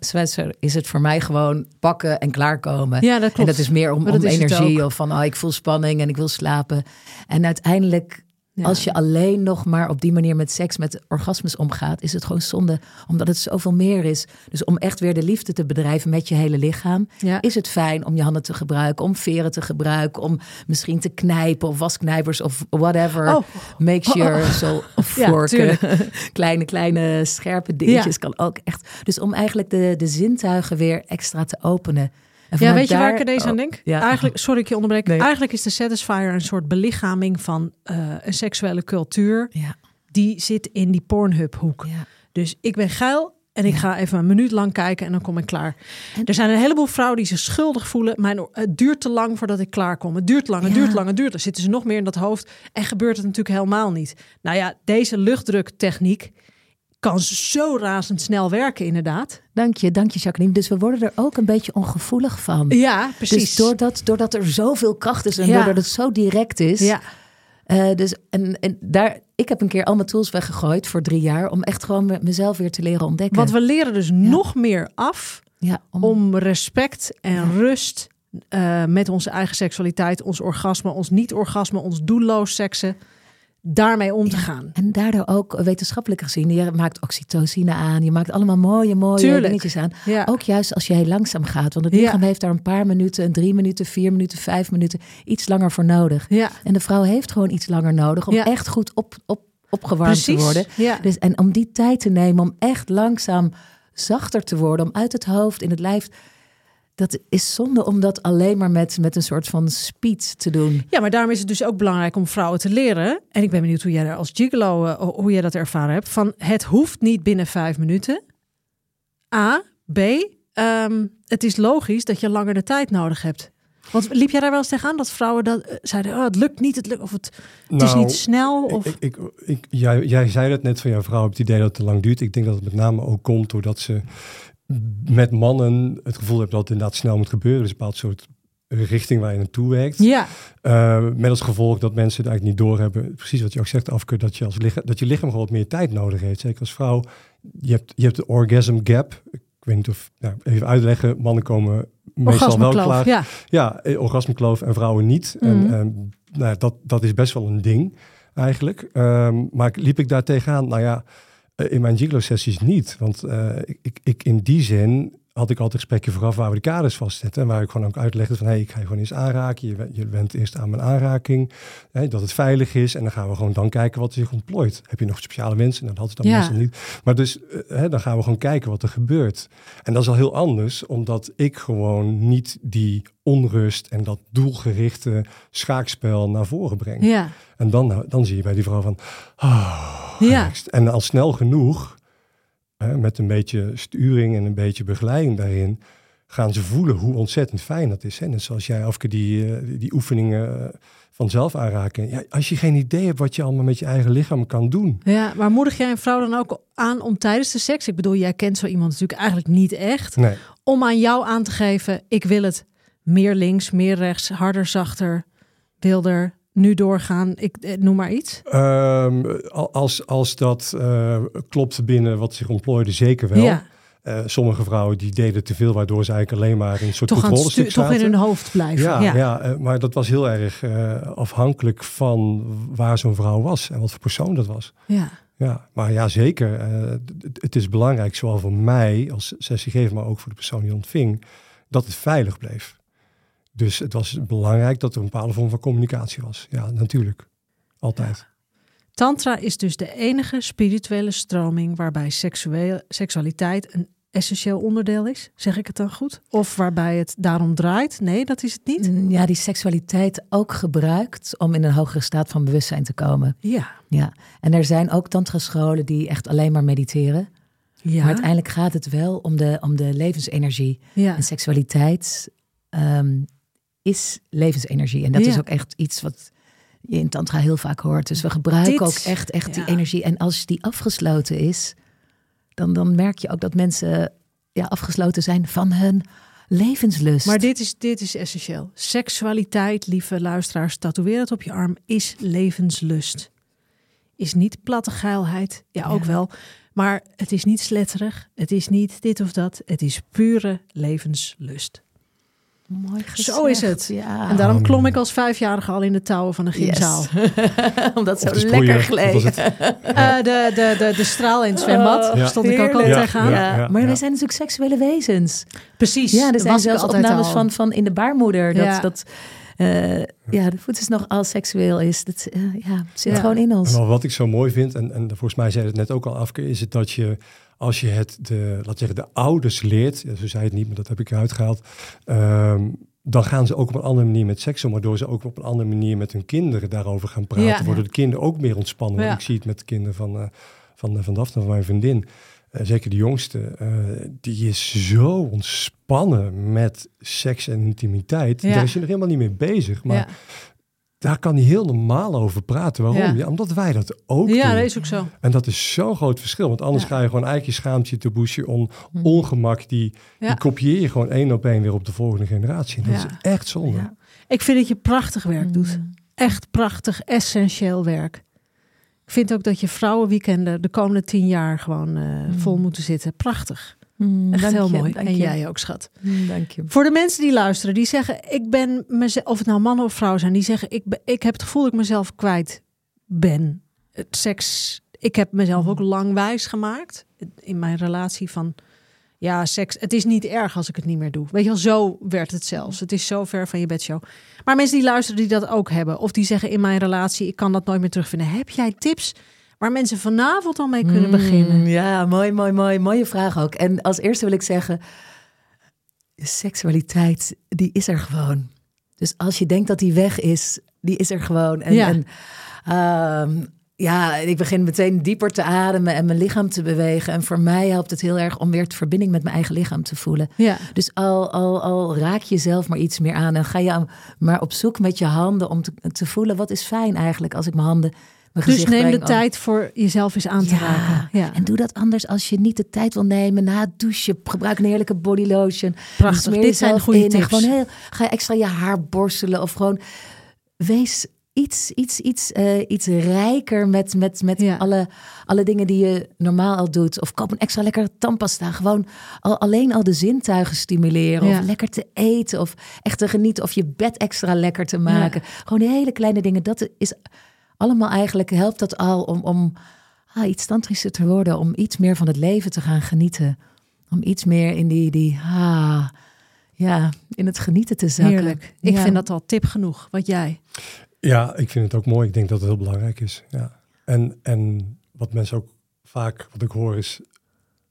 Satisfier is het voor mij gewoon pakken en klaarkomen. Ja, dat klopt. En dat is meer om, om energie of van oh, ik voel spanning en ik wil slapen. En uiteindelijk, Ja. als je alleen nog maar op die manier met seks, met orgasmes omgaat, is het gewoon zonde, omdat het zoveel meer is. Dus om echt weer de liefde te bedrijven met je hele lichaam, Ja. is het fijn om je handen te gebruiken, om veren te gebruiken, om misschien te knijpen of wasknijpers of whatever. Oh. Makes your soul of Ja, vorken. [LAUGHS] kleine, kleine scherpe dingetjes kan ook echt. Dus om eigenlijk de, de zintuigen weer extra te openen. Ja, weet je waar ik er deze aan denk? ja. Eigenlijk, sorry ik je onderbreek. Nee. Eigenlijk is de Satisfyer een soort belichaming van eh, een seksuele cultuur. Ja, Die zit in die Pornhub hoek. ja. Dus ik ben geil en ik ga even een minuut lang kijken en dan kom ik klaar. Er zijn een heleboel vrouwen die zich schuldig voelen. Mijn, het duurt te lang voordat ik klaar kom. Het duurt lang, het Ja. duurt lang, het duurt. Dan zitten ze nog meer in dat hoofd en gebeurt het natuurlijk helemaal niet. Nou ja, deze luchtdruktechniek kan zo razendsnel werken inderdaad. Dank je, dank je Jacqueline. Dus we worden er ook een beetje ongevoelig van. Ja, precies. Dus doordat, doordat er zoveel kracht is en Ja. doordat het zo direct is. Ja, eh, dus, en, en daar, ik heb een keer al mijn tools weggegooid voor drie jaar. Om echt gewoon me- mezelf weer te leren ontdekken. want we leren dus nog meer af ja, om, om respect en rust eh, met onze eigen seksualiteit, ons orgasme, ons niet-orgasme, ons doelloos seksen, daarmee om te gaan. En daardoor ook wetenschappelijk gezien, je maakt oxytocine aan, je maakt allemaal mooie, mooie Tuurlijk. dingetjes aan. Ja. Ook juist als heel langzaam gaat. Want het Ja. lichaam heeft daar een paar minuten, een drie minuten, vier minuten, vijf minuten, iets langer voor nodig. En de vrouw heeft gewoon iets langer nodig om echt goed op, op, opgewarmd precies. te worden. Dus, en om die tijd te nemen om echt langzaam zachter te worden, om uit het hoofd in het lijf. Dat is zonde om dat alleen maar met, met een soort van speed te doen. ja, maar daarom is het dus ook belangrijk om vrouwen te leren. En ik ben benieuwd hoe jij daar als gigolo, eh, hoe jij dat ervaren hebt. Van het hoeft niet binnen vijf minuten. A. B. ehm, het is logisch dat je langer de tijd nodig hebt. Want liep jij daar wel eens tegenaan dat vrouwen dat eh, zeiden, oh, het lukt niet, het lukt, of het, het is Nou, niet snel? Of... Ik, ik, ik, jij, jij zei dat net van jouw vrouw, heb het idee dat het te lang duurt. Ik denk dat het met name ook komt doordat ze met mannen het gevoel hebben dat het inderdaad snel moet gebeuren. Dus een bepaald soort richting waar je naartoe werkt. ja, Eh, met als gevolg dat mensen het eigenlijk niet doorhebben. Precies wat je ook zegt, Afke, dat je, als lichaam, dat je lichaam gewoon wat meer tijd nodig heeft. Zeker als vrouw. Je hebt, je hebt de orgasm gap. Ik weet niet of, nou, even uitleggen. Mannen komen meestal wel klaar. ja. Ja, eh, orgasmekloof en vrouwen niet. Mhm. En ehm, nou, dat, dat is best wel een ding eigenlijk. Ehm, maar liep ik daar tegenaan? Nou ja, in mijn gigolo-sessies niet. Want eh, ik, ik in die zin had ik altijd gesprekken vooraf waar we de kaders vastzetten. En waar ik gewoon ook uitlegde van, hé, hey, ik ga je gewoon eens aanraken. Je, bent- je bent eerst aan mijn aanraking. Hè, dat het veilig is. En dan gaan we gewoon dan kijken wat er zich ontplooit. Heb je nog speciale wensen? Nou, dat had ik dan Ja. meestal niet. Maar dus, eh, hè, dan gaan we gewoon kijken wat er gebeurt. En dat is al heel anders, omdat ik gewoon niet die onrust en dat doelgerichte schaakspel naar voren breng. Ja, En dan, nou, dan zie je bij die vrouw van, ah, ja. En al snel genoeg, hè, met een beetje sturing en een beetje begeleiding daarin, gaan ze voelen hoe ontzettend fijn dat is. Hè? Net zoals jij, Afke, die, eh, die, die oefeningen eh, van zelf aanraken. Ja, als je geen idee hebt wat je allemaal met je eigen lichaam kan doen. Ja, maar moedig jij een vrouw dan ook aan om tijdens de seks, ik bedoel, jij kent zo iemand natuurlijk eigenlijk niet echt, Nee. om aan jou aan te geven, ik wil het meer links, meer rechts, harder, zachter, wilder, nu doorgaan, ik eh, noem maar iets. Ehm, al- als, als dat eh, klopt binnen wat zich ontplooide, zeker wel. Ja, Eh, sommige vrouwen die deden te veel, waardoor ze eigenlijk alleen maar in een soort toch, stu- controlestuk toch in zaten. hun hoofd blijven. Ja, Ja, ja. maar dat was heel erg afhankelijk van waar zo'n vrouw was en wat voor persoon dat was. ja. Ja, maar ja, zeker. het is belangrijk, zowel voor mij als sessiegever, maar ook voor de persoon die ontving, dat het veilig bleef. Dus het was belangrijk dat er een bepaalde vorm van communicatie was. Ja, natuurlijk. Altijd. Tantra is dus de enige spirituele stroming waarbij seksueel, seksualiteit een essentieel onderdeel is. Zeg ik het dan goed? Of waarbij het daarom draait? Nee, dat is het niet. Mm, Ja, die seksualiteit ook gebruikt om in een hogere staat van bewustzijn te komen. Ja. Ja, en er zijn ook tantra-scholen die echt alleen maar mediteren. Ja. Maar uiteindelijk gaat het wel om de, om de levensenergie. ja. En seksualiteit ehm, is levensenergie. En dat Ja. is ook echt iets wat je in tantra heel vaak hoort. Dus we gebruiken Dit- ook echt, echt ja. die energie. En als die afgesloten is, dan, dan merk je ook dat mensen ja, afgesloten zijn van hun levenslust. Maar dit is, dit is essentieel. Seksualiteit, lieve luisteraars, tatoeëer het op je arm, is levenslust. Is niet platte geilheid. Ja, ook Ja. wel. Maar het is niet sletterig. Het is niet dit of dat. Het is pure levenslust. Mooi Zo is gezegd, het. Ja. En daarom Um, klom ik als vijfjarige al in de touwen van een gymzaal. Yes. [LAUGHS] Omdat zo sproeier, lekker gleed. het? [LAUGHS] Eh, de, de, de, de straal in het zwembad Oh, stond ik ook al heerlijk. tegenaan. Ja, Ja, maar ja. wij zijn natuurlijk seksuele wezens. Precies. Ja, er zijn was zelfs opnames al. van, van in de baarmoeder. Dat, Ja. dat eh, ja, de voedsel nog al seksueel is. Dat eh, ja, zit Ja. gewoon in ons. Maar wat ik zo mooi vind, en, en volgens mij zei het net ook al Afke, is het dat je als je het de, laat zeggen, de ouders leert, ja, zo zei het niet, maar dat heb ik eruit gehaald, ehm, dan gaan ze ook op een andere manier met seks om, waardoor ze ook op een andere manier met hun kinderen daarover gaan praten, Ja. worden de kinderen ook meer ontspannen. Ja. ik zie het met de kinderen van, eh van, eh, van Daphne, van mijn vriendin. Eh, zeker de jongste, die is zo ontspannen met seks en intimiteit. Ja. Daar is je nog helemaal niet mee bezig. Maar daar kan hij heel normaal over praten. Waarom? Ja. Ja. omdat wij dat ook ja doen. dat is ook zo. En dat is zo'n groot verschil. Want anders Ja. ga je gewoon eigenlijk je schaamtje te boesje on, ongemak. Die, Ja. die kopieer je gewoon één op één weer op de volgende generatie. En dat Ja. is echt zonde. Ja. Ik vind dat je prachtig werk doet. Mm. Echt prachtig, essentieel werk. Ik vind ook dat je vrouwenweekenden de komende tien jaar gewoon eh, vol moeten zitten. Prachtig. Mm, Echt dank heel je, mooi. En je. jij ook, schat. Mm, Dank je. Voor de mensen die luisteren, die zeggen: Ik ben mezelf, of het nou mannen of vrouwen zijn, die zeggen: ik, ben, ik heb het gevoel dat ik mezelf kwijt ben. Het seks. Ik heb mezelf ook lang wijs gemaakt in mijn relatie van. Ja, seks. Het is niet erg als ik het niet meer doe. Weet je wel, zo werd het zelfs. Het is zo ver van je bedshow. Maar mensen die luisteren, die dat ook hebben, of die zeggen in mijn relatie: ik kan dat nooit meer terugvinden. Heb jij tips waar mensen vanavond al mee kunnen Mm, beginnen? Ja, mooi, mooi, mooi. Mooie vraag ook. En als eerste wil ik zeggen, seksualiteit, die is er gewoon. Dus als je denkt dat die weg is, die is er gewoon. En, Ja. en ehm, ja, ik begin meteen dieper te ademen en mijn lichaam te bewegen. En voor mij helpt het heel erg om weer de verbinding met mijn eigen lichaam te voelen. Ja. Dus al, al, al raak je zelf maar iets meer aan en ga je maar op zoek met je handen om te, te voelen wat is fijn eigenlijk als ik mijn handen. Dus neem de tijd voor jezelf eens aan te raken. Ja. En doe dat anders als je niet de tijd wil nemen na het douchen. Gebruik een heerlijke body lotion. Prachtig. Dit zijn goede in tips. Gewoon heel, ga je extra je haar borstelen of gewoon wees iets, iets, iets, eh, iets rijker met, met, met Ja. alle, alle dingen die je normaal al doet. Of koop een extra lekkere tandpasta. Gewoon al, alleen al de zintuigen stimuleren. Ja. Of lekker te eten. Of echt te genieten. Of je bed extra lekker te maken. Gewoon die hele kleine dingen. Dat is allemaal eigenlijk, helpt dat al om, om ah, iets tantrischer te worden. Om iets meer van het leven te gaan genieten. Om iets meer in die, die ah, ja, in het genieten te zakken. Heerlijk. Ik Ja. vind dat al tip genoeg. Wat jij? Ja, ik vind het ook mooi. Ik denk dat het heel belangrijk is. Ja. En, en wat mensen ook vaak, wat ik hoor is,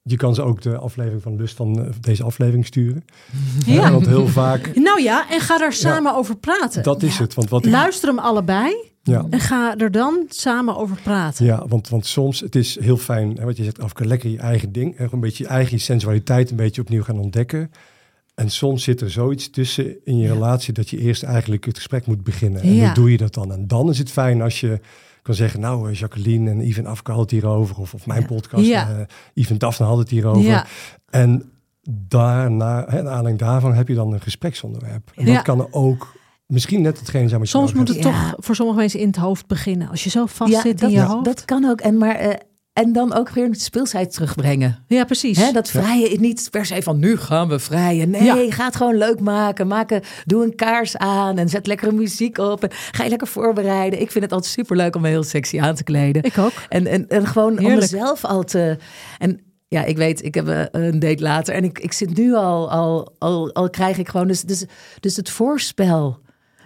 je kan ze ook de aflevering van Lust van eh, deze aflevering sturen. Ja. Want heel vaak, [LAUGHS] Nou ja, en ga daar samen over praten. dat is het. Want wat ik, Luister hem allebei ja, en ga er dan samen over praten. Ja, want, want soms, het is heel fijn, hè, wat je zegt, Afke, lekker je eigen ding. Een beetje je eigen sensualiteit een beetje opnieuw gaan ontdekken. En soms zit er zoiets tussen in je relatie dat je eerst eigenlijk het gesprek moet beginnen. En Ja. hoe doe je dat dan? En dan is het fijn als je kan zeggen, nou, eh, Jacqueline en Yves en Afke hadden het hierover. Of, of mijn podcast, Ja. eh Yves en Daphne hadden het hierover. En daarna, hè, aanleiding daarvan heb je dan een gespreksonderwerp. En dat kan er ook misschien net hetgene zijn wat je Soms moet het Ja. toch voor sommige mensen in het hoofd beginnen. Als je zo vast zit in dat, je hoofd. dat kan ook. En, maar, eh, en dan ook weer het speelsheid terugbrengen. ja, precies. Hè, dat vrijen is niet per se van nu gaan we vrijen. Nee, Ja. ga het gewoon leuk maken. Maak een- doe een kaars aan en zet lekkere muziek op. En ga je lekker voorbereiden. Ik vind het altijd superleuk om me heel sexy aan te kleden. Ik ook. En, en, en gewoon om mezelf al te... En ja, ik weet, ik heb eh, een date later en ik, ik zit nu al, al, al, al krijg ik gewoon, dus, dus, dus het voorspel.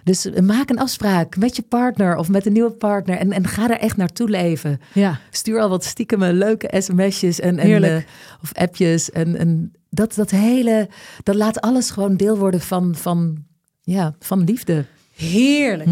Dus maak een afspraak met je partner of met een nieuwe partner en, en ga er echt naartoe leven. Ja. Stuur al wat stiekeme leuke sms'jes en, en eh, of appjes en, en dat, dat hele, dat laat alles gewoon deel worden van, van, ja, van liefde. Heerlijk.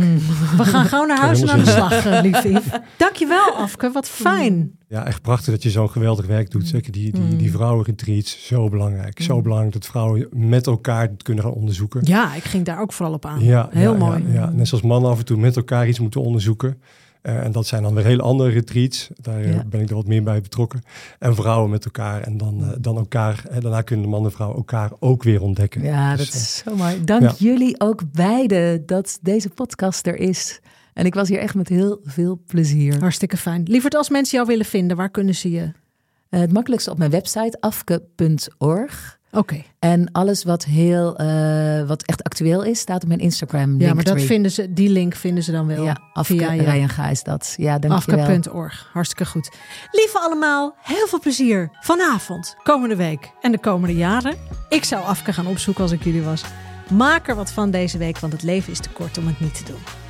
We gaan gauw naar [LAUGHS] huis en aan de slag, eh, lief Yves. Dankjewel, Afke. Wat fijn. Ja, echt prachtig dat je zo'n geweldig werk doet. Zeker die, die, die vrouwenretreats, zo belangrijk. Zo belangrijk dat vrouwen met elkaar het kunnen gaan onderzoeken. Ja, ik ging daar ook vooral op aan. Ja, Heel ja, mooi. Ja, ja. Net zoals mannen af en toe met elkaar iets moeten onderzoeken. Eh, en dat zijn dan weer hele andere retreats. Daar eh, Ja. ben ik er wat meer bij betrokken. En vrouwen met elkaar. En dan, eh, dan elkaar. En daarna kunnen de man en vrouw elkaar ook weer ontdekken. Ja, Dus, dat is zo mooi. Dank ja. jullie ook beiden dat deze podcast er is. En ik was hier echt met heel veel plezier. Hartstikke fijn. Lieverd, als mensen jou willen vinden, waar kunnen ze je... Eh, het makkelijkste op mijn website afke.org. Oké. En alles wat heel, eh, wat echt actueel is, staat op mijn Instagram. Ja, maar dat vinden ze, die link vinden ze dan wel Ja, Afke via je Rijenga is dat. Ja. Afke.org. Hartstikke goed. Lieve allemaal, heel veel plezier vanavond, komende week en de komende jaren. Ik zou Afke gaan opzoeken als ik jullie was. Maak er wat van deze week, want het leven is te kort om het niet te doen.